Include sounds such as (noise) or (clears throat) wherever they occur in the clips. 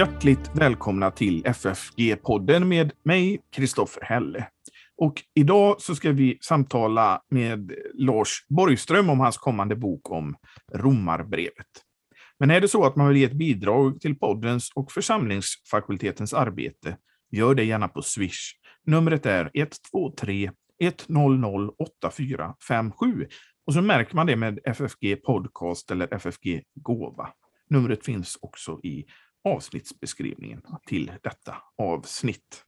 Hjärtligt välkomna till FFG-podden med mig, Kristoffer Helle. Och idag så ska vi samtala med Lars Borgström om hans kommande bok om Romarbrevet. Men är det så att man vill ge ett bidrag till poddens och församlingsfakultetens arbete, gör det gärna på Swish. Numret är 123 100 8457 och så märker man det med FFG Podcast eller FFG Gåva. Numret finns också i avsnittsbeskrivningen till detta avsnitt.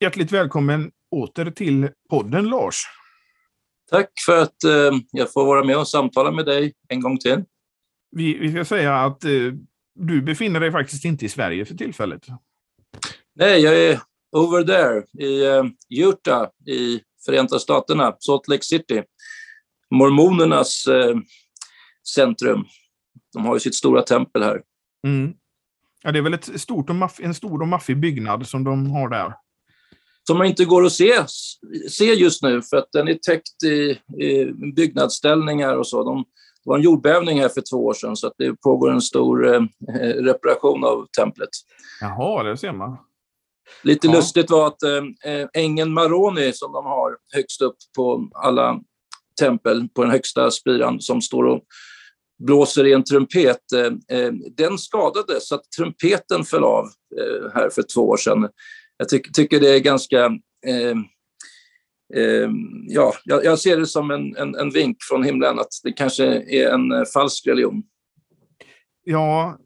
Hjärtligt välkommen åter till podden Lars. Tack för att eh, jag får vara med och samtala med dig en gång till. Vi, vi ska säga att eh, du befinner dig faktiskt inte i Sverige för tillfället. Nej, jag är over there i eh, Utah i Förenta Staterna, Salt Lake City. Mormonernas eh, centrum. De har ju sitt stora tempel här. Mm. Ja, det är väl ett stort och maff, en stor och maffig byggnad som de har där. Som man inte går att se, se just nu för att den är täckt i, i byggnadsställningar och så. De, det var en jordbävning här för två år sedan så att det pågår en stor eh, reparation av templet. Jaha, det ser man. Lite ja. lustigt var att eh, ängeln Maroni som de har högst upp på alla tempel, på den högsta spiran som står och blåser i en trumpet, eh, eh, den skadades så att trumpeten föll av eh, här för två år sedan. Jag ty tycker det är ganska... Eh, eh, ja, jag, ser det som en, en, en, vink från himlen att det kanske är en falsk religion. Ja,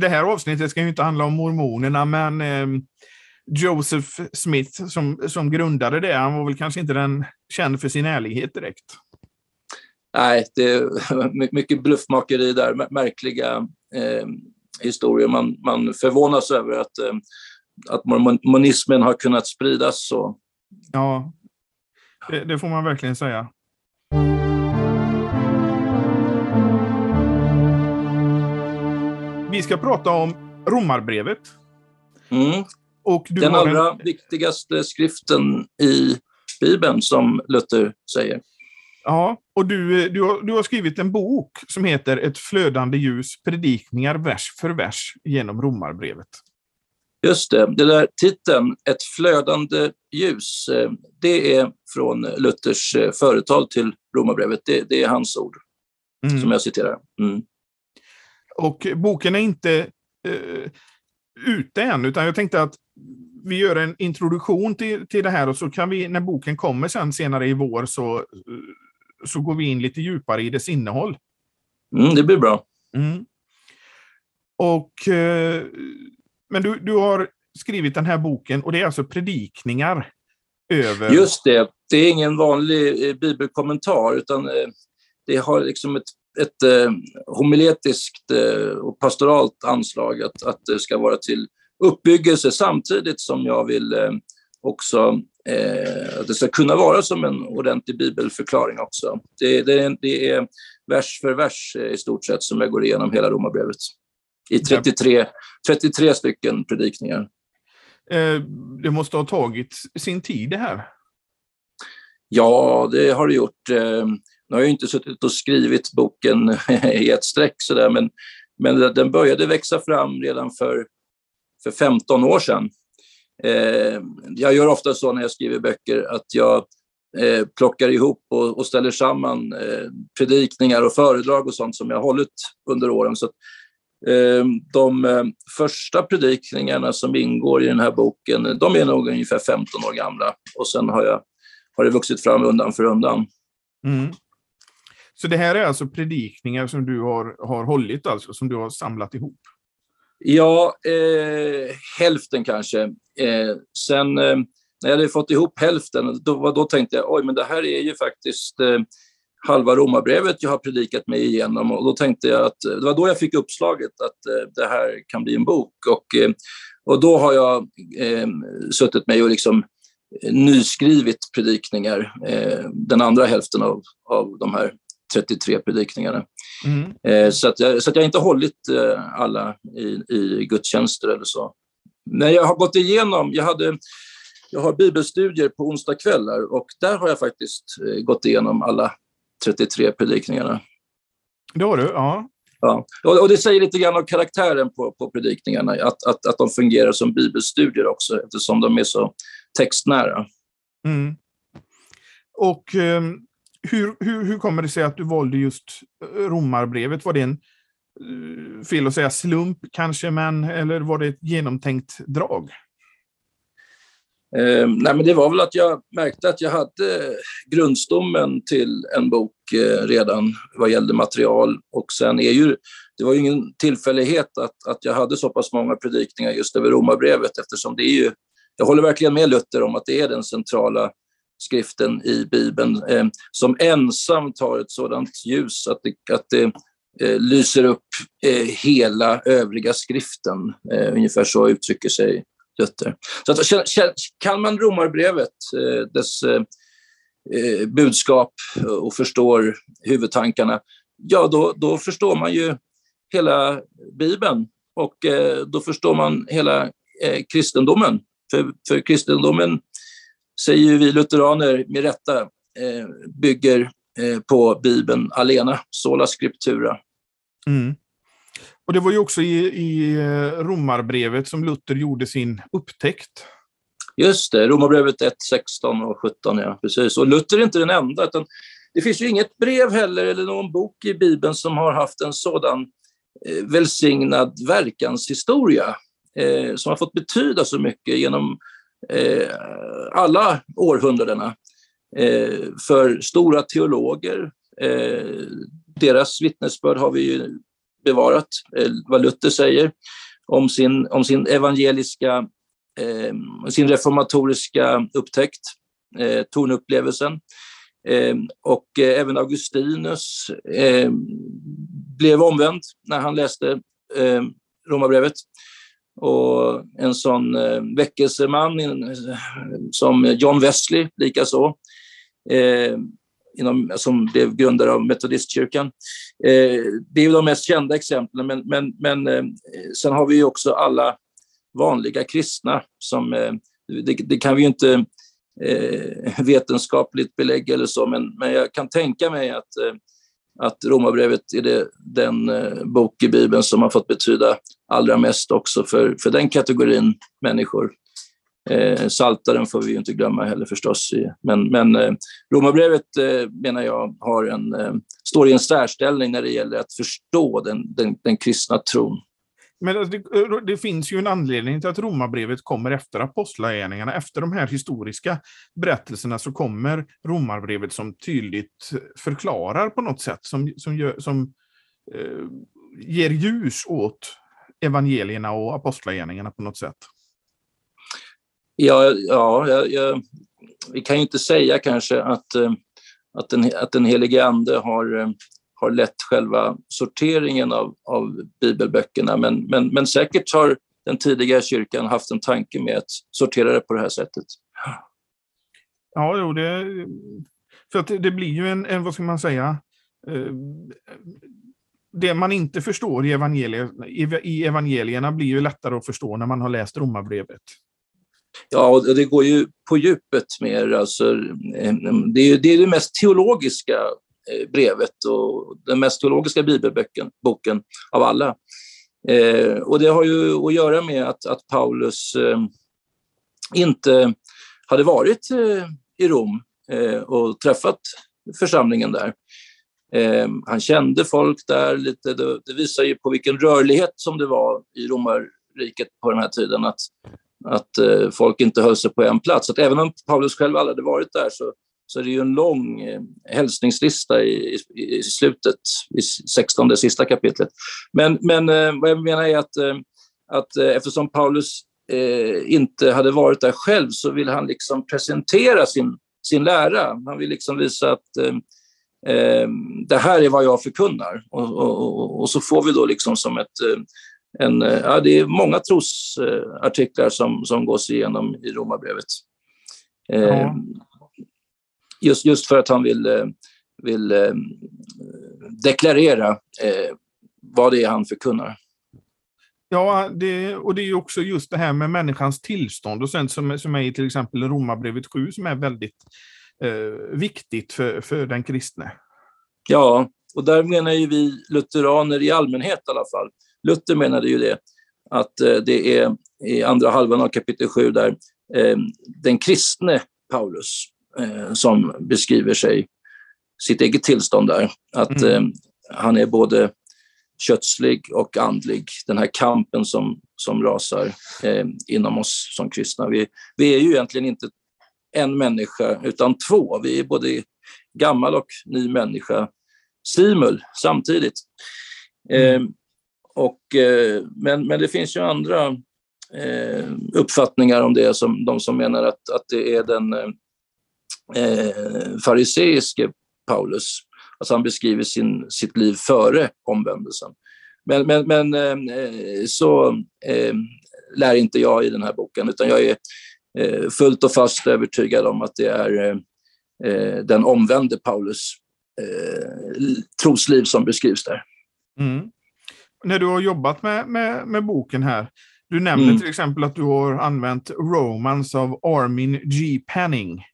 det här avsnittet ska ju inte handla om mormonerna, men Joseph Smith som, som grundade det, han var väl kanske inte den känd för sin ärlighet direkt. Nej, det är (laughs) mycket bluffmakeri där, märkliga eh, historier. Man, man förvånas över att, eh, att mormonismen har kunnat spridas så. Ja, det, det får man verkligen säga. Vi ska prata om Romarbrevet. Mm. Och Den allra en... viktigaste skriften i Bibeln, som Luther säger. Ja, och du, du, har, du har skrivit en bok som heter Ett flödande ljus, predikningar vers för vers genom Romarbrevet. Just det, det där titeln, Ett flödande ljus, eh, det är från Luthers eh, företal till Romarbrevet. Det, det är hans ord, mm. som jag citerar. Mm. Och boken är inte eh, ute än, utan jag tänkte att vi gör en introduktion till, till det här och så kan vi, när boken kommer sen senare i vår, så så går vi in lite djupare i dess innehåll. Mm, det blir bra. Mm. Och, eh, men du, du har skrivit den här boken och det är alltså predikningar över... Just det, det är ingen vanlig eh, bibelkommentar utan eh, det har liksom ett, ett eh, homiletiskt eh, och pastoralt anslag att, att det ska vara till uppbyggelse samtidigt som jag vill eh, också eh, det ska kunna vara som en ordentlig bibelförklaring också. Det, det, det, är vers för vers eh, i stort sett som jag går igenom hela romarbrevet i 33, 33 stycken predikningar. Eh, det måste ha tagit sin tid det här? Ja, det har det gjort. Eh, nu har jag inte suttit och skrivit boken (laughs) i ett streck sådär, men, men den började växa fram redan för, för 15 år sedan. Eh, jag gör ofta så när jag skriver böcker att jag eh, plockar ihop och, och ställer samman eh, predikningar och föredrag och sånt som jag har hållit under åren. Så eh, de eh, första predikningarna som ingår i den här boken, de är nog ungefär 15 år gamla och sen har, jag, har det vuxit fram undan för undan. Mm. Så det här är alltså predikningar som du har, har hållit, alltså, som du har samlat ihop? Ja, eh, hälften kanske. Eh, sen eh, när jag hade fått ihop hälften, då, då tänkte jag oj, men det här är ju faktiskt eh, halva romarbrevet jag har predikat mig igenom och då tänkte jag att det var då jag fick uppslaget att eh, det här kan bli en bok och, eh, och då har jag eh, suttit mig och liksom eh, nyskrivit predikningar, eh, den andra hälften av, av de här 33 predikningarna. Mm. Eh, så, att jag, så att jag inte hållit eh, alla i, i gudstjänster eller så. Men jag har gått igenom, jag, hade, jag har bibelstudier på onsdagskvällar och där har jag faktiskt eh, gått igenom alla 33 predikningarna. Det har du, ja. Ja. Och, det säger lite grann om karaktären på, på predikningarna, att, att, att de fungerar som bibelstudier också, eftersom de är så textnära. Mm. Och eh, hur, hur, hur kommer det sig att du valde just eh, romarbrevet? Var det en, eh, fel att säga slump kanske, men, eller var det ett genomtänkt drag? Eh, nej, men det var väl att jag märkte att jag hade grundstommen till en bok eh, redan vad gällde material. Och sen är ju, det var ju ingen tillfällighet att, att jag hade så pass många predikningar just över Romarbrevet eftersom det är ju, jag håller verkligen med Luther om att det är den centrala skriften i Bibeln eh, som ensamt har ett sådant ljus att det, att det eh, lyser upp eh, hela övriga skriften. Eh, ungefär så uttrycker sig Luther. Så att, kan man Romarbrevet, eh, dess eh, eh, budskap och förstår huvudtankarna, ja då, då förstår man ju hela Bibeln och eh, då förstår man hela eh, kristendomen. För, för kristendomen, säger vi lutheraner med rätta, bygger på Bibeln alena, sola scriptura. Mm. Och det var ju också i, i eh, Romarbrevet som Luther gjorde sin upptäckt. Just det, Romarbrevet 1, 16 och 17, ja precis. Och Luther är inte den enda, utan det finns ju inget brev heller eller någon bok i Bibeln som har haft en sådan eh, välsignad verkanshistoria eh, som har fått betyda så mycket genom eh, Eh, alla århundradena eh, för stora teologer. Eh, deras vittnesbörd har vi ju bevarat, eh, vad Luther säger om sin, om sin evangeliska, eh, sin reformatoriska upptäckt, eh, tornupplevelsen. Eh, och eh, även Augustinus eh, blev omvänd när han läste eh, Romarbrevet. Och en sån eh, väckelseman som John Wesley likaså eh, inom, som blev grundare av metodistkyrkan. Eh, det är de mest kända exemplen, men, men, men eh, sen har vi också alla vanliga kristna som, eh, det, det, kan vi ju inte eh, vetenskapligt belägga eller så, men, men jag kan tänka mig att, eh, att Romarbrevet är det, den eh, bok i Bibeln som har fått betyda allra mest också för, för den kategorin människor. Eh, Saltaren får vi ju inte glömma heller förstås. Men, men eh, Romarbrevet eh, menar jag har en, eh, står i en särställning när det gäller att förstå den, den, den kristna tron. Men alltså, det, det, finns ju en anledning till att Romarbrevet kommer efter Apostlagärningarna. Efter de här historiska berättelserna så kommer Romarbrevet som tydligt förklarar på något sätt, som, som, gör, som eh, ger ljus åt evangelierna och Apostlagärningarna på något sätt. Ja, ja jag, jag, vi kan ju inte säga kanske att, eh, att, den, att den helige Ande har, eh, har lett själva sorteringen av, av bibelböckerna, men, men, men säkert har den tidiga kyrkan haft en tanke med att sortera det på det här sättet. Ja, jo, det, för att det blir ju en, en vad ska man säga, eh, det man inte förstår i, i evangelierna blir ju lättare att förstå när man har läst romarbrevet. Ja, och det går ju på djupet mer. Alltså, eh, det, är, det är det mest teologiska eh, brevet och den mest teologiska bibelboken boken av alla. Eh, och det har ju att göra med att, att Paulus eh, inte hade varit eh, i Rom eh, och träffat församlingen där. Ehm, han kände folk där lite, det, det visar ju på vilken rörlighet som det var i romarriket på den här tiden. Att att eh, folk inte höll sig på en plats. Att även om Paulus själv aldrig hade varit där så, så är det ju en lång eh, hälsningslista i, i, i, slutet, i 16, det sista kapitlet. Men, men eh, vad jag menar är att, eh, att eh, eftersom Paulus eh, inte hade varit där själv så vill han liksom presentera sin, sin lära. Han vill liksom visa att eh, det här är vad jag förkunnar. Och, och, och, så får vi då liksom som ett en, eh, ja, det är många trosartiklar som, som gås igenom i Romarbrevet. Ja. Eh, just, just för att han vill, eh, vill deklarera vad det är han förkunnar. Ja, det, och det är också just det här med människans tillstånd och sen som, som är i till exempel Romarbrevet 7 som är väldigt eh, viktigt för, för den kristne. Ja, och där menar ju vi lutheraner i allmänhet i alla fall. Luther menade ju det, att eh, det är i andra halvan av kapitel 7 där eh, den kristne Paulus eh, som beskriver sig, sitt eget tillstånd där. Att mm. han är både kötslig och andlig. Den här kampen som, som rasar eh, inom oss som kristna. Vi, vi är ju egentligen inte en människa, utan två. Vi är både gammal och ny människa simul samtidigt. Mm. Eh, och, eh, men, men det finns ju andra eh, uppfattningar om det, som de som menar att, att det är den eh, fariseiske Paulus. Alltså han beskriver sin, sitt liv före omvändelsen. Men, men, men eh, så eh, lär inte jag i den här boken, utan jag är eh, fullt och fast övertygad om att det är den omvände Paulus trosliv som beskrivs där. Mm. När du har jobbat med, med, med boken här, du nämner mm. till exempel att du har använt Romance av Armin G. Panning.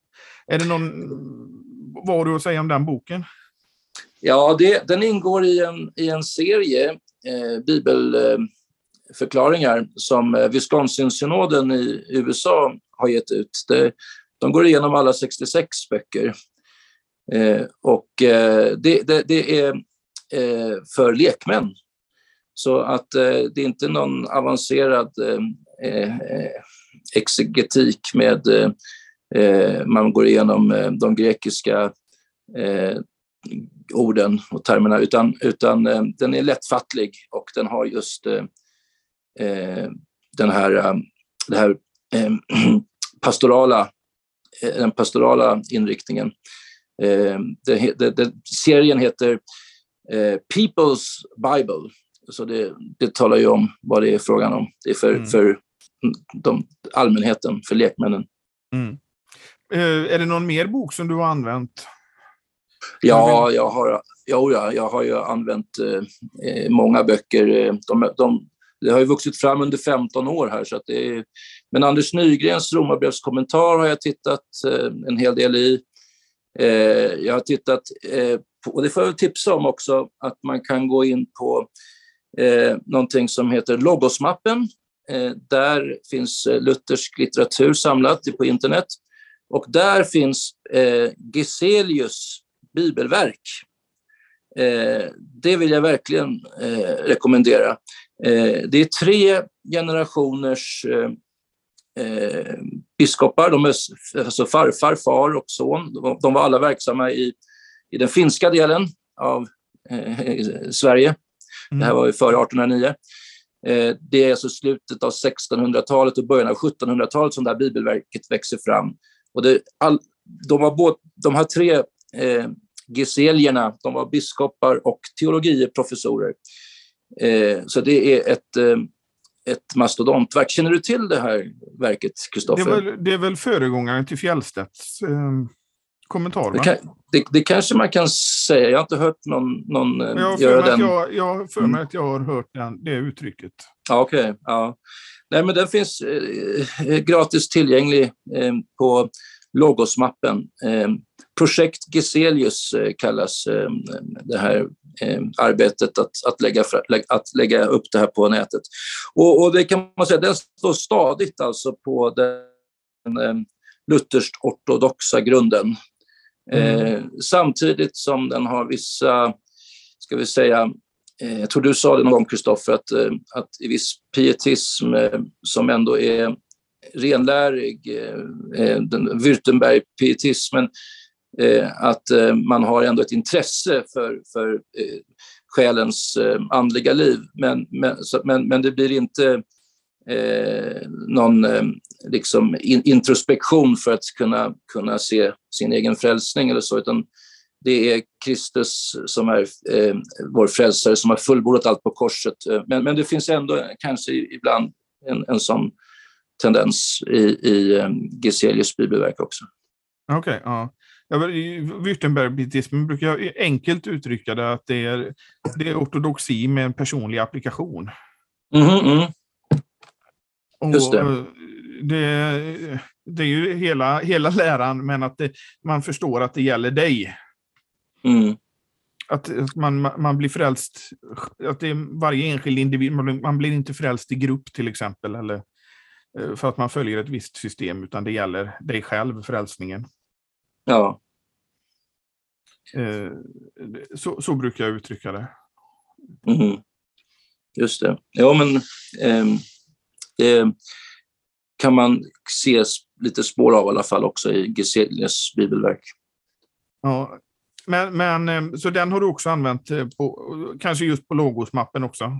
Är det någon, vad har du att säga om den boken? Ja, det, den ingår i en, i en serie eh, bibelförklaringar som eh, Wisconsin-synoden i USA har gett ut. Det, de går igenom alla 66 böcker. Eh, och eh, det, det, det, är eh, för lekmän. Så att eh, det är inte någon avancerad eh, eh, exegetik med eh, man går igenom de grekiska orden och termerna, utan, utan eh, den är lättfattlig och den har just eh, den här, det här (clears throat) eh, pastorala, den pastorala inriktningen. Det, det, det, serien heter People's Bible, så det, det talar ju om vad det är frågan om. Det är för, mm. för de, allmänheten, för lekmännen. Mm. är det någon mer bok som du har använt Ja, jag har, jo, ja, jag har ju använt eh, eh många böcker. Eh, de, de, det har ju vuxit fram under 15 år här. Så att det är, men Anders Nygrens Romarbrevskommentar har jag tittat eh, en hel del i. Eh, jag har tittat, eh, på, och det får jag tipsa om också, att man kan gå in på eh, någonting som heter Logosmappen. Eh, där finns eh, luthersk litteratur samlat på internet. Och där finns eh, Geselius bibelverk. Eh, det vill jag verkligen eh, rekommendera. Eh, det är tre generationers eh, eh, eh, biskopar, de är, alltså farfar, far och son. De, de var alla verksamma i, i den finska delen av eh, Sverige. Mm. Det här var ju före 1809. Det är alltså slutet av 1600-talet och början av 1700-talet som det här bibelverket växer fram. Och det, all, de, var både, de här tre eh, Geselierna, de var biskopar och teologiprofessorer. Eh, så det är ett, eh, ett mastodontverk. Känner du till det här verket, Kristoffer? Det, det, är väl föregångaren till Fjellstedts eh, kommentar? Det, kan, det, det, kanske man kan säga. Jag har inte hört någon, någon eh, jag göra den. Jag, jag har för mig mm. att jag har hört den, det uttrycket. Ja, Okej. Okay, ja. Nej, men den finns eh, gratis tillgänglig eh, på Logosmappen. Eh, Projekt Geselius eh, kallas eh, det här arbetet att, att, lägga, att lägga upp det här på nätet. Och, och det kan man säga, den står stadigt alltså på den lutherskt ortodoxa grunden. Mm. samtidigt som den har vissa, ska vi säga, jag tror du sa det någon gång Kristoffer, att, att i viss pietism som ändå är renlärig, den Württemberg-pietismen, Eh, Eh, att eh, man har ändå ett intresse för, för eh, själens andliga liv. Men, men, men, men det blir inte eh, någon eh, liksom in, introspektion för att kunna, kunna se sin egen frälsning eller så, utan det är Kristus som är eh, vår frälsare, som har fullbordat allt på korset. Men, men det finns ändå kanske ibland en, en sån tendens i, i Geselius bibelverk också. Okej, okay, ja. Württemberg-pietismen brukar enkelt uttrycka det att det är, det är ortodoxi med en personlig applikation. Mm, mm. Just det. Och det. Det är ju hela, hela läran, men att det, man förstår att det gäller dig. Mm. Att, att man, man blir frälst, att det är varje enskild individ, man blir, man blir inte frälst i grupp till exempel, eller eh, för att man följer ett visst system, utan det gäller dig själv, frälsningen. Ja. Eh, så, så brukar jag uttrycka det. Mm. Just det. Ja, men eh, det kan man se lite spår av i alla fall också i Geselius bibelverk. Ja, men, men, eh, så den har du också använt, eh, på, kanske just på logosmappen också?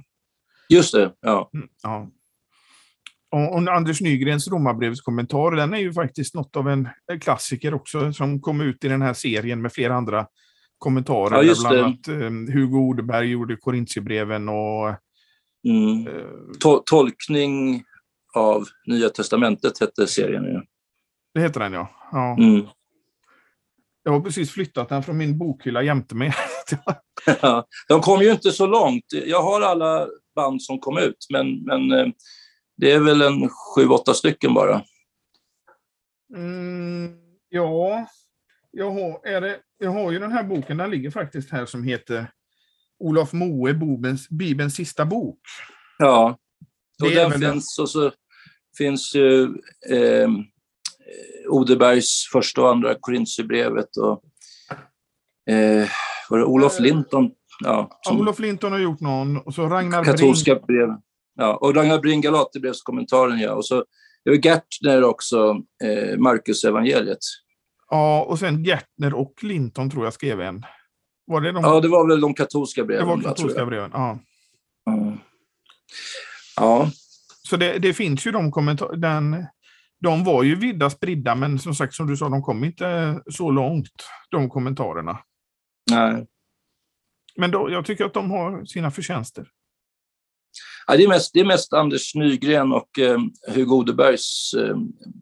Just det, ja. Mm, ja. Och, Anders Nygrens Romarbrevskommentar, den är ju faktiskt något av en klassiker också, som kom ut i den här serien med flera andra kommentarer. Ja, bland annat eh, Hugo Odeberg gjorde Korintierbreven och... Mm. Eh, to tolkning av Nya Testamentet hette serien ju. det heter den ja. ja. Mm. Jag har precis flyttat den från min bokhylla jämte mig. (laughs) De kom ju inte så långt. Jag har alla band som kom ut, men, men eh, det är väl en sju, åtta stycken bara. Mm, ja, jag har, är det, jag har ju den här boken, den ligger faktiskt här, som heter Olof Moe, Bibelns, Bibelns sista bok. Ja, och den finns, och så finns ju eh, Odebergs första och andra Korintierbrevet och eh, var det Olof Eh, Linton? Ja, Ja, som Olof Linton har gjort någon, och så Ragnar katolska brev. Ja, och Ragnar Bring Galaterbrevskommentaren, ja. Och så det var Gertner också, eh, Marcus evangeliet. Ja, och sen Gertner och Linton tror jag skrev en. Var det de? Ja, det var väl de katolska det breven. var va, tror katolska breven. Ja. Mm. Ja, Så det, det finns ju de kommentarer. Den, de var ju vidda spridda, men som sagt, som du sa, de kom inte så långt, de kommentarerna. nej. Men då, jag tycker att de har sina förtjänster. Ja, det, är mest, det är mest Anders Nygren och eh, Hugo Odebergs eh,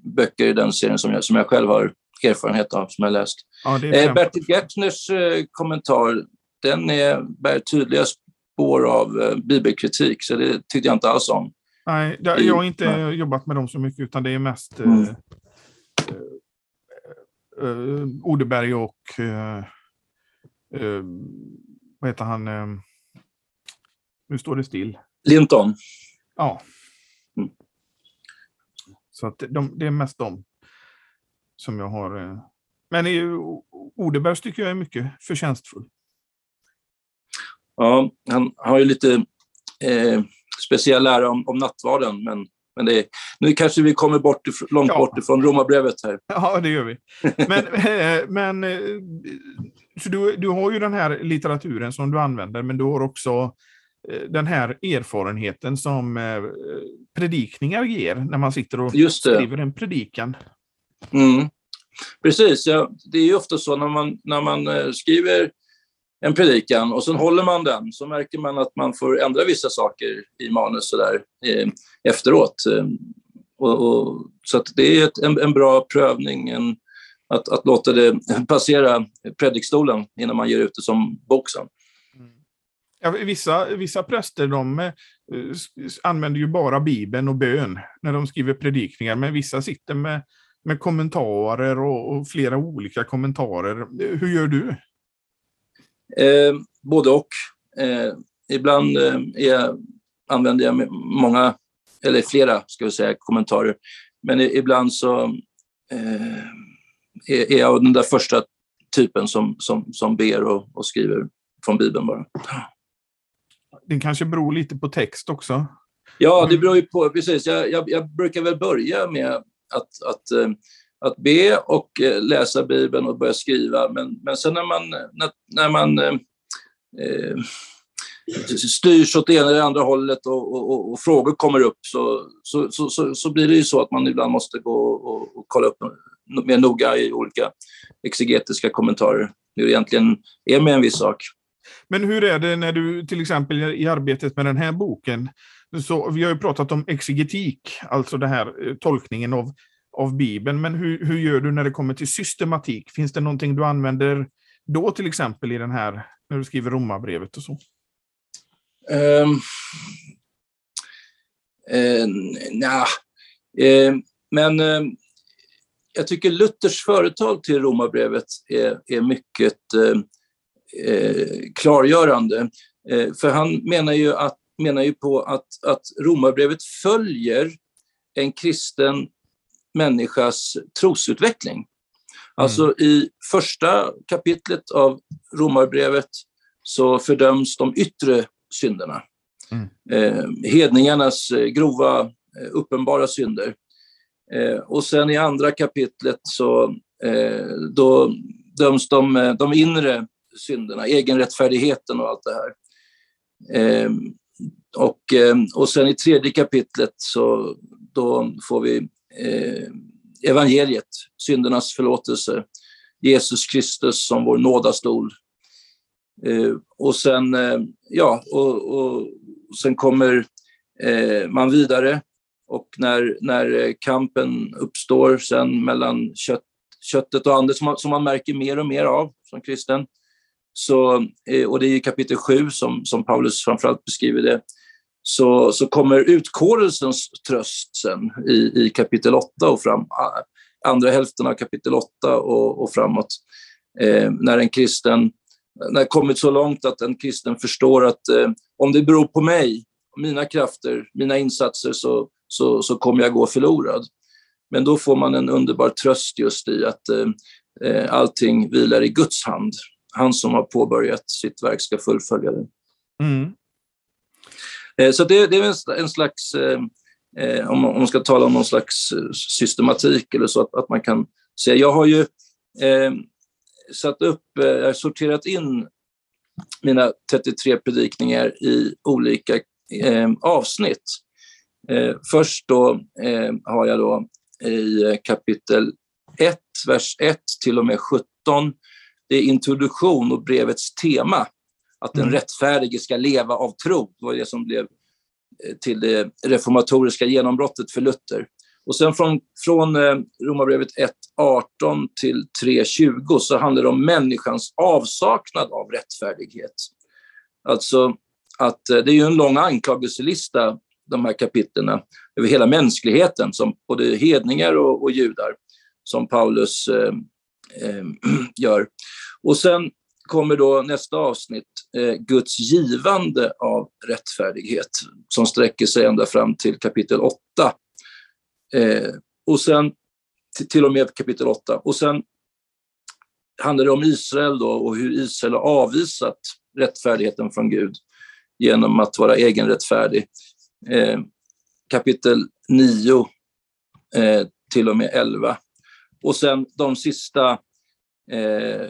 böcker i den serien som jag, som jag själv har erfarenhet av, som jag läst. Ja, Eh, Bertil Gertners eh, kommentar, den är, bär tydliga spår av eh, bibelkritik, så det tyckte jag inte alls om. Nej, det, jag har inte jobbat med dem så mycket, utan det är mest eh, Mm. eh, eh, Odeberg och eh, vad heter han? Nu står det still. Linton, Ja. Mm. Så att de, det är mest de som jag har. Eh. Men Odebergs tycker jag är mycket förtjänstfull. ja, han har ju lite eh, speciell lära om, om nattvarden, men, men det är, nu kanske vi kommer bort ifrån, långt Ja. bort ifrån romarbrevet här. (laughs) Ja, det gör vi. Men, eh, men eh, så du, du har ju den här litteraturen som du använder, men du har också den här erfarenheten som eh, predikningar ger när man sitter och skriver en predikan. Mm. Precis, ja, det är ju ofta så när man, när man eh, skriver en predikan och sen håller man den så märker man att man får ändra vissa saker i manus så där, eh, efteråt. Eh, och, och, så det är ett, en, en bra prövning en, att, att låta det passera predikstolen innan man ger ut det som bok sen. Ja, vissa, vissa präster de eh, använder ju bara Bibeln och bön när de skriver predikningar, men vissa sitter med, med kommentarer och, och flera olika kommentarer. Hur gör du? Eh, både och. Eh, ibland eh, är, använder jag många, eller flera ska vi säga, kommentarer. Men ibland så eh, är, är jag den där första typen som, som, som ber och, och skriver från Bibeln bara. Det kanske beror lite på text också. Ja, det beror ju på. Precis. Jag, jag, jag brukar väl börja med att, att, eh, att be och eh, läsa Bibeln och börja skriva. Men, men sen när man, när, när man eh, eh, styrs åt det ena eller andra hållet och, och, och, och frågor kommer upp så, så, så, så, blir det ju så att man ibland måste gå och, och kolla upp mer noga i olika exegetiska kommentarer hur det egentligen är med en viss sak. Men hur är det när du till exempel i arbetet med den här boken, så vi har ju pratat om exegetik, alltså den här eh, tolkningen av, av Bibeln, men hur, hur gör du när det kommer till systematik? Finns det någonting du använder då till exempel i den här, när du skriver romabrevet och så? Um, uh, nja, Eh, men eh, jag tycker Luthers företal till romabrevet är, är mycket eh, klargörande. Eh, för han menar ju, att, menar ju på att, att romarbrevet följer en kristen människas trosutveckling. Alltså mm. i första kapitlet av romarbrevet så fördöms de yttre synderna. Mm. Eh, hedningarnas eh, grova, eh, uppenbara synder. Eh, och sen i andra kapitlet så eh, då döms de, eh, de inre synderna, egenrättfärdigheten och allt det här. Eh, och, ehm, och sen i tredje kapitlet så då får vi eh, evangeliet, syndernas förlåtelse, Jesus Kristus som vår nådastol. Eh, och sen, eh, ja, och, och sen kommer man vidare och när, när kampen uppstår sen mellan kött, köttet och anden, som som man märker mer och mer av som kristen, så, eh, och det är i kapitel 7 som, som Paulus framförallt beskriver det, så, så kommer utkårelsens tröst sen i, i kapitel 8 och fram, andra hälften av kapitel 8 och, och framåt. Eh, när en kristen, när det kommit så långt att en kristen förstår att eh, om det beror på mig, mina krafter, mina insatser, så, så, så kommer jag gå förlorad. Men då får man en underbar tröst just i att eh, eh, allting vilar i Guds hand. Han som har påbörjat sitt verk ska fullfölja det. Mm. Eh, så det, det, är en, slags, eh, eh om, man, ska tala om någon slags systematik eller så, att, att man kan säga, jag har ju satt upp, jag har sorterat in mina 33 predikningar i olika avsnitt. först då har jag då i kapitel 1, vers 1 till och med 17. Det är introduktion och brevets tema, att den mm. rättfärdige ska leva av tro. Det var det som blev eh, till det reformatoriska genombrottet för Luther. Och sen från, från eh, Romarbrevet 1.18 till 3.20 så handlar det om människans avsaknad av rättfärdighet. Alltså att eh, det är ju en lång anklagelselista de här kapitlerna över hela mänskligheten, som både hedningar och, och judar, som Paulus eh, eh, (clears throat) gör. Och sen kommer då nästa avsnitt, eh, Guds givande av rättfärdighet, som sträcker sig ända fram till kapitel 8. Eh, och sen till och med kapitel 8. Och sen handlar det om Israel då och hur Israel har avvisat rättfärdigheten från Gud genom att vara egenrättfärdig eh, kapitel 9 eh, till och med 11. Och sen de sista eh,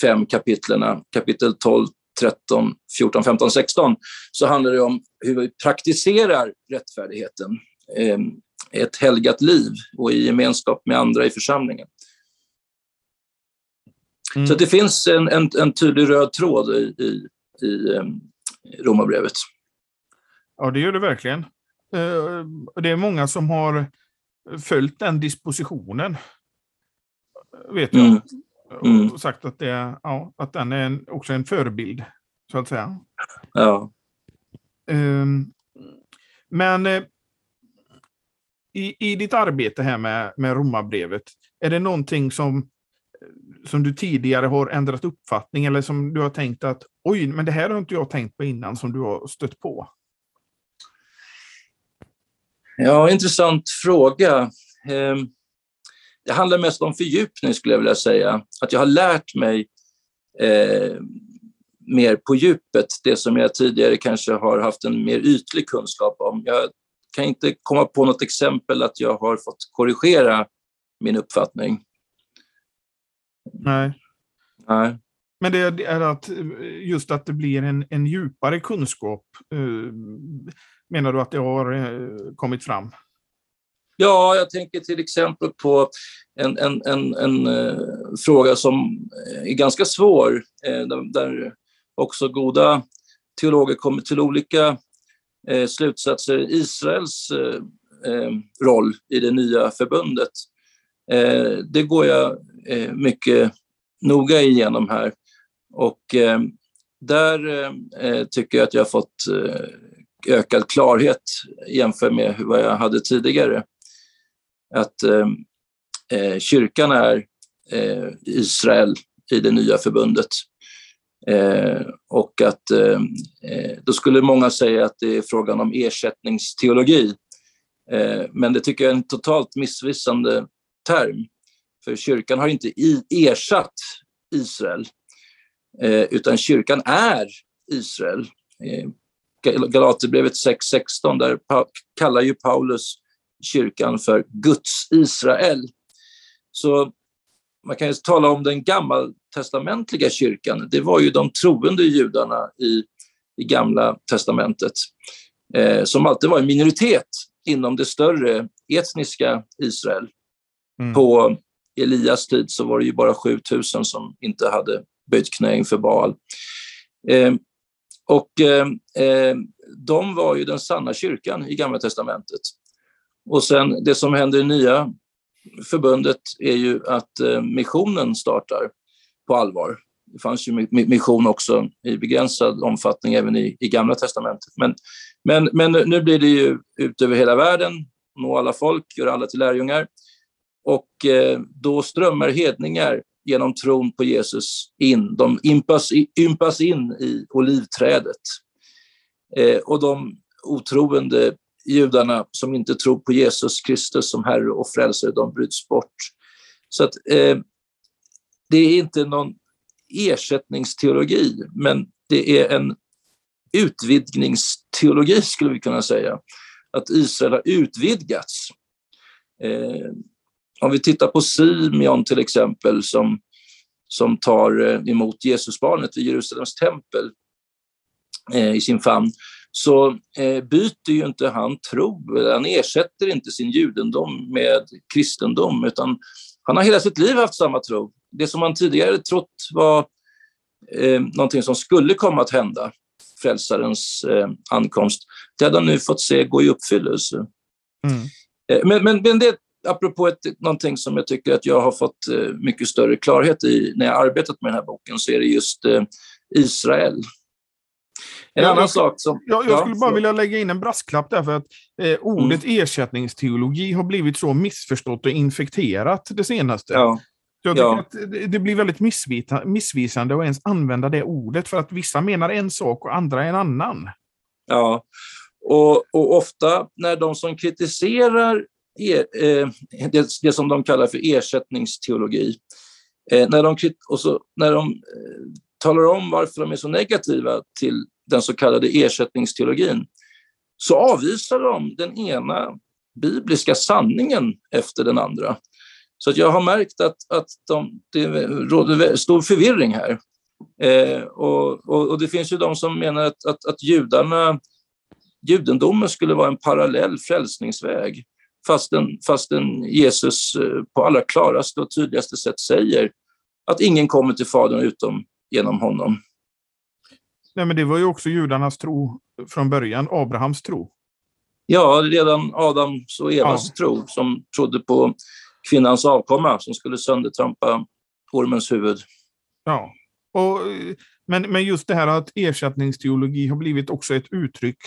fem kapitlerna, kapitel 12, 13, 14, 15, 16, så handlar det om hur vi praktiserar rättfärdigheten. Eh, ett helgat liv och i gemenskap med andra i församlingen. Mm. Så det finns en, en, en, tydlig röd tråd i, i, i um, Romarbrevet. Ja, det gör det verkligen. Eh, det är många som har följt den dispositionen. Vet jag. Mm. Mm. Och sagt att, det, ja, att den är en, också en förebild, så att säga. Ja. Um, men eh, i, i ditt arbete här med, med Romarbrevet, är det någonting som, som du tidigare har ändrat uppfattning eller som du har tänkt att oj, men det här har inte jag tänkt på innan som du har stött på? Ja, intressant fråga. Ehm, det handlar mest om fördjupning skulle jag vilja säga. Att jag har lärt mig eh, mer på djupet, det som jag tidigare kanske har haft en mer ytlig kunskap om. Jag kan inte komma på något exempel att jag har fått korrigera min uppfattning. Nej. Nej. Men det är att just att det blir en, en djupare kunskap. Eh, menar du att det har eh, kommit fram? Ja, jag tänker till exempel på en, en, en, en eh, fråga som är ganska svår, eh, där, där, också goda teologer kommer till olika eh, slutsatser. Israels eh, eh, roll i det nya förbundet. Eh, det går jag mycket noga igenom här. Och där tycker jag att jag har fått ökad klarhet jämfört med vad jag hade tidigare. Att eh, eh, kyrkan är eh, Israel i det nya förbundet. Eh, och att eh, eh, då skulle många säga att det är frågan om ersättningsteologi. Eh, men det tycker jag är en totalt missvisande term. För kyrkan har inte i, ersatt Israel, eh, utan kyrkan är Israel. Eh, Galaterbrevet 6.16, där kallar ju Paulus kyrkan för Guds Israel. Så man kan ju tala om den gammaltestamentliga kyrkan. Det var ju de troende judarna i, i Gamla testamentet eh, som alltid var en minoritet inom det större etniska Israel. Mm. På Elias tid så var det ju bara 7000 som inte hade böjt knä inför Baal. Eh, och eh, eh, de var ju den sanna kyrkan i Gamla testamentet. Och sen det som händer i Nya förbundet är ju att eh, missionen startar på allvar. Det fanns ju mission också i begränsad omfattning även i, i Gamla testamentet. Men, men, men nu blir det ju ut över hela världen, nå alla folk, göra alla till lärjungar. Och eh, då strömmar hedningar genom tron på Jesus in. De ympas, ympas in i olivträdet. Eh, och de otroende judarna som inte tror på Jesus Kristus som Herre och Frälsare, de bryts bort. Så att, eh, det är inte någon ersättningsteologi, men det är en utvidgningsteologi skulle vi kunna säga. Att Israel har utvidgats. Eh, om vi tittar på Simeon till exempel som, som tar eh, emot Jesusbarnet vid Jerusalems tempel eh, i sin famn, så eh, byter ju inte han tro, han ersätter inte sin judendom med kristendom, utan han har hela sitt liv haft samma tro. Det som han tidigare trott var eh, någonting som skulle komma att hända, frälsarens eh, ankomst, det hade han nu fått se gå i uppfyllelse. Mm. Eh, men, men, men det apropå ett, någonting som jag tycker att jag har fått eh, mycket större klarhet i när jag arbetat med den här boken, så är det just eh, Israel. En annan jag, sak som... Jag, jag skulle bara vilja lägga in en brasklapp där, för att eh, ordet mm. ersättningsteologi har blivit så missförstått och infekterat det senaste. Ja. Jag tycker ja. att det blir väldigt missvisande att ens använda det ordet, för att vissa menar en sak och andra en annan. Ja, och, och ofta när de som kritiserar er, eh, det, det, som de kallar för ersättningsteologi, eh, när de, och så, när de eh, talar om varför de är så negativa till den så kallade ersättningsteologin, så avvisar de den ena bibliska sanningen efter den andra. Så att jag har märkt att, att de, det råder stor förvirring här. Eh, och, och, och, det finns ju de som menar att, att, att judarna, judendomen skulle vara en parallell frälsningsväg fastän, fastän Jesus eh, på allra klaraste och tydligaste sätt säger att ingen kommer till Fadern utom genom honom. Nej, men det var ju också judarnas tro från början, Abrahams tro. Ja, redan Adams och Evas ja. tro som trodde på kvinnans avkomma som skulle söndertrampa ormens huvud. Ja, och, men, men just det här att ersättningsteologi har blivit också ett uttryck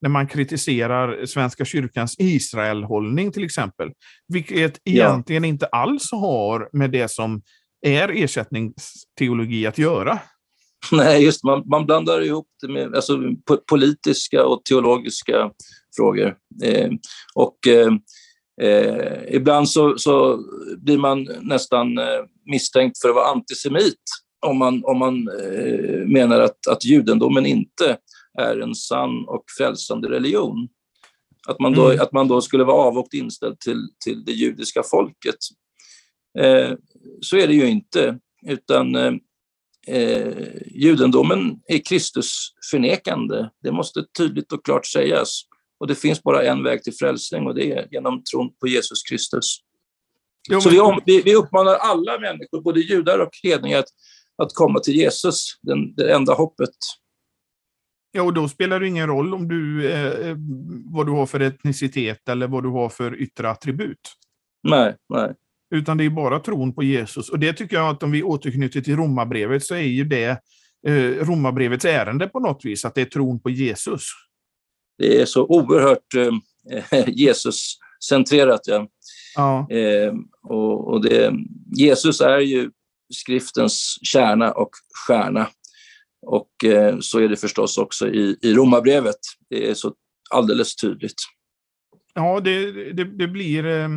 när man kritiserar Svenska kyrkans Israelhållning till exempel, vilket egentligen ja. inte alls har med det som är ersättningsteologi att göra. (laughs) Nej, just man, man blandar ihop det med alltså, politiska och teologiska frågor. Eh, och eh, eh, ibland så, så, blir man nästan eh, misstänkt för att vara antisemit om man, om man eh, menar att, att judendomen inte är en sann och frälsande religion. Att man då, mm. att man då skulle vara avvokt inställd till, till det judiska folket. Eh, så är det ju inte, utan eh, eh, judendomen är Kristusförnekande. Det måste tydligt och klart sägas. Och det finns bara en väg till frälsning och det är genom tron på Jesus Kristus. Jo, Så vi, om, vi, vi, uppmanar alla människor, både judar och hedningar, att, att komma till Jesus, den, det enda hoppet. Ja, och då spelar det ingen roll om du, eh, vad du har för etnicitet eller vad du har för yttre attribut. Nej, nej. Utan det är bara tron på Jesus. Och det tycker jag att om vi återknyter till romabrevet så är ju det eh, romabrevets ärende på något vis, att det är tron på Jesus. Det är så oerhört eh, (laughs) Jesus-centrerat. Ja. ja. Eh, och, och det, Jesus är ju skriftens kärna och stjärna. Och eh, så är det förstås också i, i Romarbrevet. Det är så alldeles tydligt. Ja, det, det, det blir eh,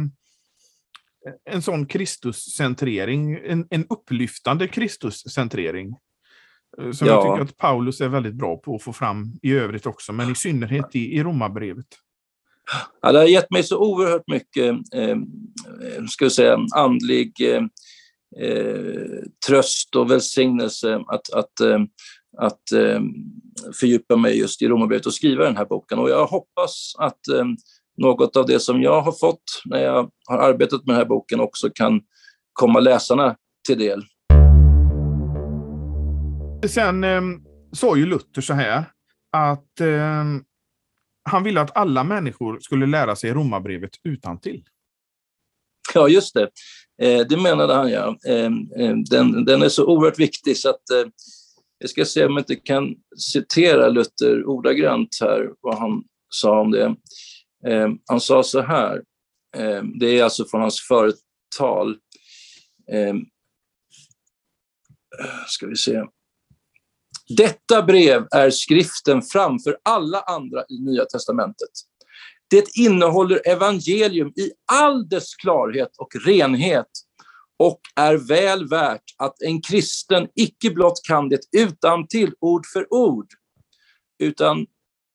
en sån Kristuscentrering, en, en upplyftande Kristuscentrering. Eh, som ja. jag tycker att Paulus är väldigt bra på att få fram i övrigt också, men i synnerhet i, i Romarbrevet. Ja, det har gett mig så oerhört mycket eh, ska jag säga, andlig eh, eh, tröst och välsignelse att, att, eh, att eh, fördjupa mig just i Romarbrevet och skriva den här boken. Och jag hoppas att eh, något av det som jag har fått när jag har arbetat med den här boken också kan komma läsarna till del. Sen eh, sa ju Luther så här att eh, han ville att alla människor skulle lära sig Romarbrevet utan till. Ja, just det. Eh, det menade han, ja. Eh, eh, den, den är så oerhört viktig så att jag ska se om jag inte kan citera Luther ordagrant här, vad han sa om det. Eh, han sa så här, eh, det är alltså från hans företal. Eh, ska vi se. Detta brev är skriften framför alla andra i Nya testamentet. Det innehåller evangelium i all dess klarhet och renhet och är väl värt att en kristen icke blott kan det utan till ord för ord, utan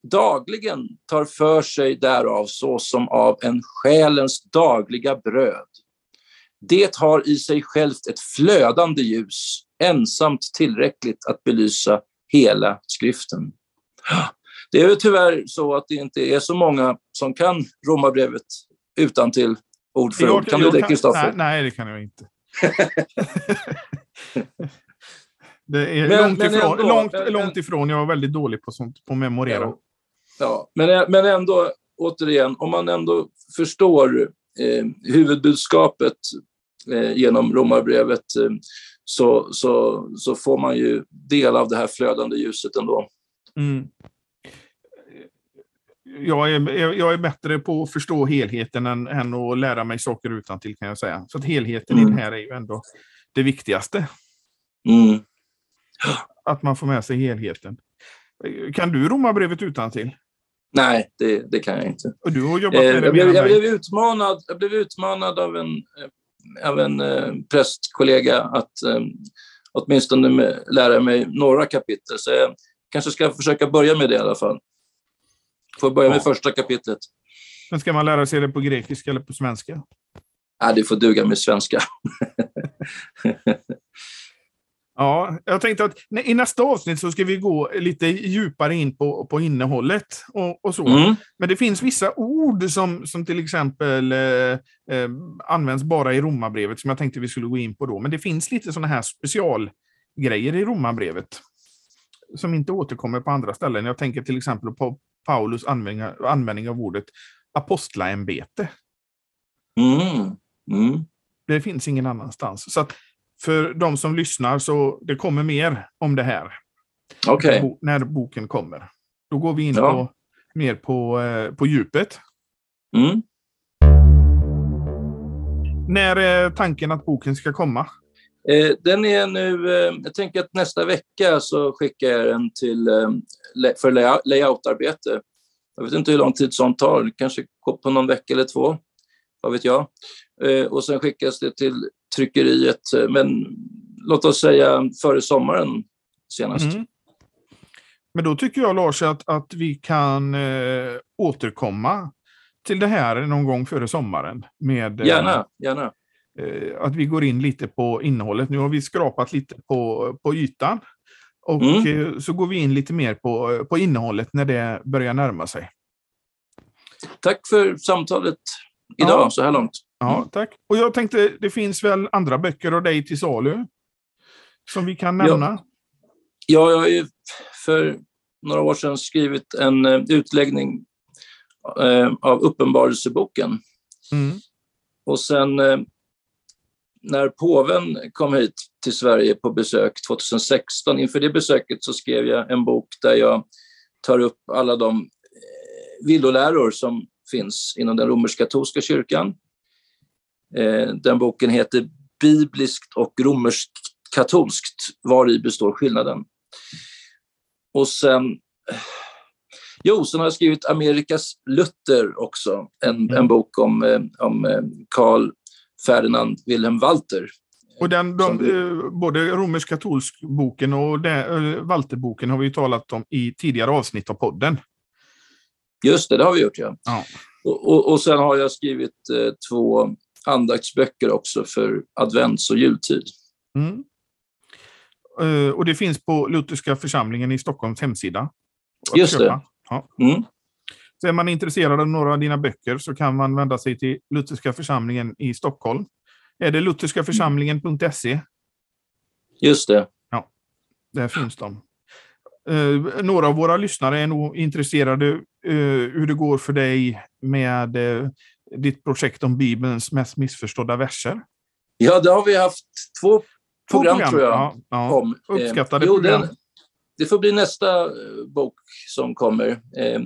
dagligen tar för sig därav såsom av en själens dagliga bröd. Det har i sig självt ett flödande ljus, ensamt tillräckligt att belysa hela skriften. Det är ju tyvärr så att det inte är så många som kan Romarbrevet utan till ord för ord. Kan du det, Kristoffer? Nej, nej, det kan jag inte. (laughs) det är men, långt, men ifrån, ändå, långt, men, långt ifrån. Jag är väldigt dålig på sånt, på att memorera. Ja, ja. Men, men ändå, återigen, om man ändå förstår eh, huvudbudskapet eh, genom Romarbrevet eh, så, så, så får man ju del av det här flödande ljuset ändå. Mm jag, är, jag är bättre på att förstå helheten än, än att lära mig saker utan till kan jag säga. Så att helheten mm. i det här är ju ändå det viktigaste. Mm. Att man får med sig helheten. Kan du Romarbrevet utan till? Nej, det, det, kan jag inte. Och du har jobbat med eh, jag, blev, jag, blev utmanad, jag blev utmanad av en, eh, av en eh, prästkollega att eh, åtminstone med, lära mig några kapitel. Så jag kanske ska försöka börja med det i alla fall. Får börja med ja. första kapitlet. Men ska man lära sig det på grekiska eller på svenska? Ja, det får duga med svenska. (laughs) ja, jag tänkte att i nästa avsnitt så ska vi gå lite djupare in på, på innehållet och, och så. Mm. Men det finns vissa ord som, som till exempel eh, eh, används bara i romabrevet som jag tänkte vi skulle gå in på då. Men det finns lite sådana här specialgrejer i romabrevet som inte återkommer på andra ställen. Jag tänker till exempel på Paulus användning, användning av ordet apostlaämbete. Mm. Mm. Det finns ingen annanstans. Så för de som lyssnar så det kommer mer om det här. Okay. När boken kommer. Då går vi in ja. på, mer på, eh, på djupet. Mm. När är tanken att boken ska komma? Eh, den är nu, eh, jag tänker att nästa vecka så skickar jag den till, eh, för layoutarbete. Jag vet inte hur lång tid sånt tar, kanske på någon vecka eller två, vad vet jag. Och sen skickas det till tryckeriet, men låt oss säga före sommaren senast. Mm. Men då tycker jag Lars att, att vi kan eh, återkomma till det här någon gång före sommaren. Med, gärna, gärna. Eh, att vi går in lite på innehållet. Nu har vi skrapat lite på, på ytan. Och mm. Eh, så går vi in lite mer på, på innehållet när det börjar närma sig. Tack för samtalet idag, ja. så här långt. Mm. Ja, tack. Och jag tänkte, det finns väl andra böcker av dig till salu? Som vi kan nämna? Ja, ja jag har ju för några år sedan skrivit en eh, utläggning av Uppenbarelseboken. Mm. Och sen när påven kom hit till Sverige på besök 2016, inför det besöket så skrev jag en bok där jag tar upp alla de eh, villoläror som finns inom den romersk-katolska kyrkan. Eh, den boken heter Bibliskt och romersk-katolskt, var i består skillnaden? och sen... Jo, sen har jag skrivit Amerikas Luther också, en, Mm. en bok om, eh, om eh, Karl Ferdinand Wilhelm Walter. Och den, de, eh, både romersk-katolsk boken och eh, Walterboken har vi ju talat om i tidigare avsnitt av podden. Just det, det har vi gjort, ja. Ja. Och, och, och sen har jag skrivit eh, två andaktsböcker också för advents och jultid. Mm. Eh, och det finns på Lutherska församlingen i Stockholms hemsida. Just det. köpa. Ja. Mm. Så är man intresserad av några av dina böcker så kan man vända sig till Lutherska församlingen i Stockholm. Är det lutherskaförsamlingen.se? Just det. Där finns de. Eh, några av våra lyssnare är nog intresserade eh, hur det går för dig med eh, ditt projekt om Bibelns mest missförstådda verser. Ja, det har vi haft två Två program, tror jag. Ja, ja. om. Eh, Uppskattade jo, program. den- det får bli nästa eh, bok som kommer. Eh,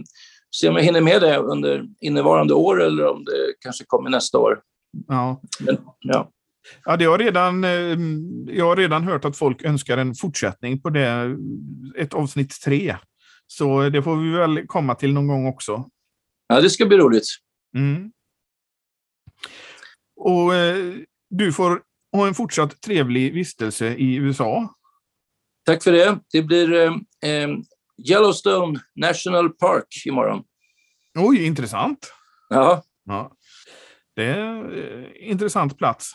se om jag hinner med det under innevarande år eller om det kanske kommer nästa år. Ja. Men, ja. Ja, det har redan, jag har redan hört att folk önskar en fortsättning på det, ett avsnitt tre. Så det får vi väl komma till någon gång också. ja, det ska bli roligt. Mm. Och eh, du får ha en fortsatt trevlig vistelse i USA. Tack för det. Det blir eh, eh, Yellowstone National Park imorgon. Oj, intressant. Ja. Ja. Det är en eh, intressant plats.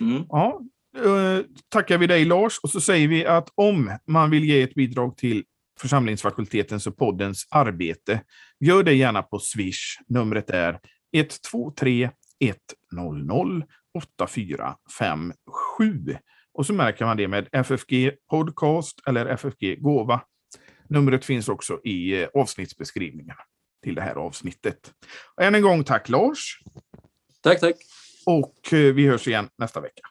Mm. Ja, eh, tackar vi dig Lars och så säger vi att om man vill ge ett bidrag till församlingsfakultetens och poddens arbete, gör det gärna på Swish. Numret är 123 100 8457. Och så märker man det med FFG Podcast eller FFG Gåva. Numret finns också i eh, avsnittsbeskrivningen till det här avsnittet. Och än en gång tack Lars Tack, tack. och eh, vi hörs igen nästa vecka.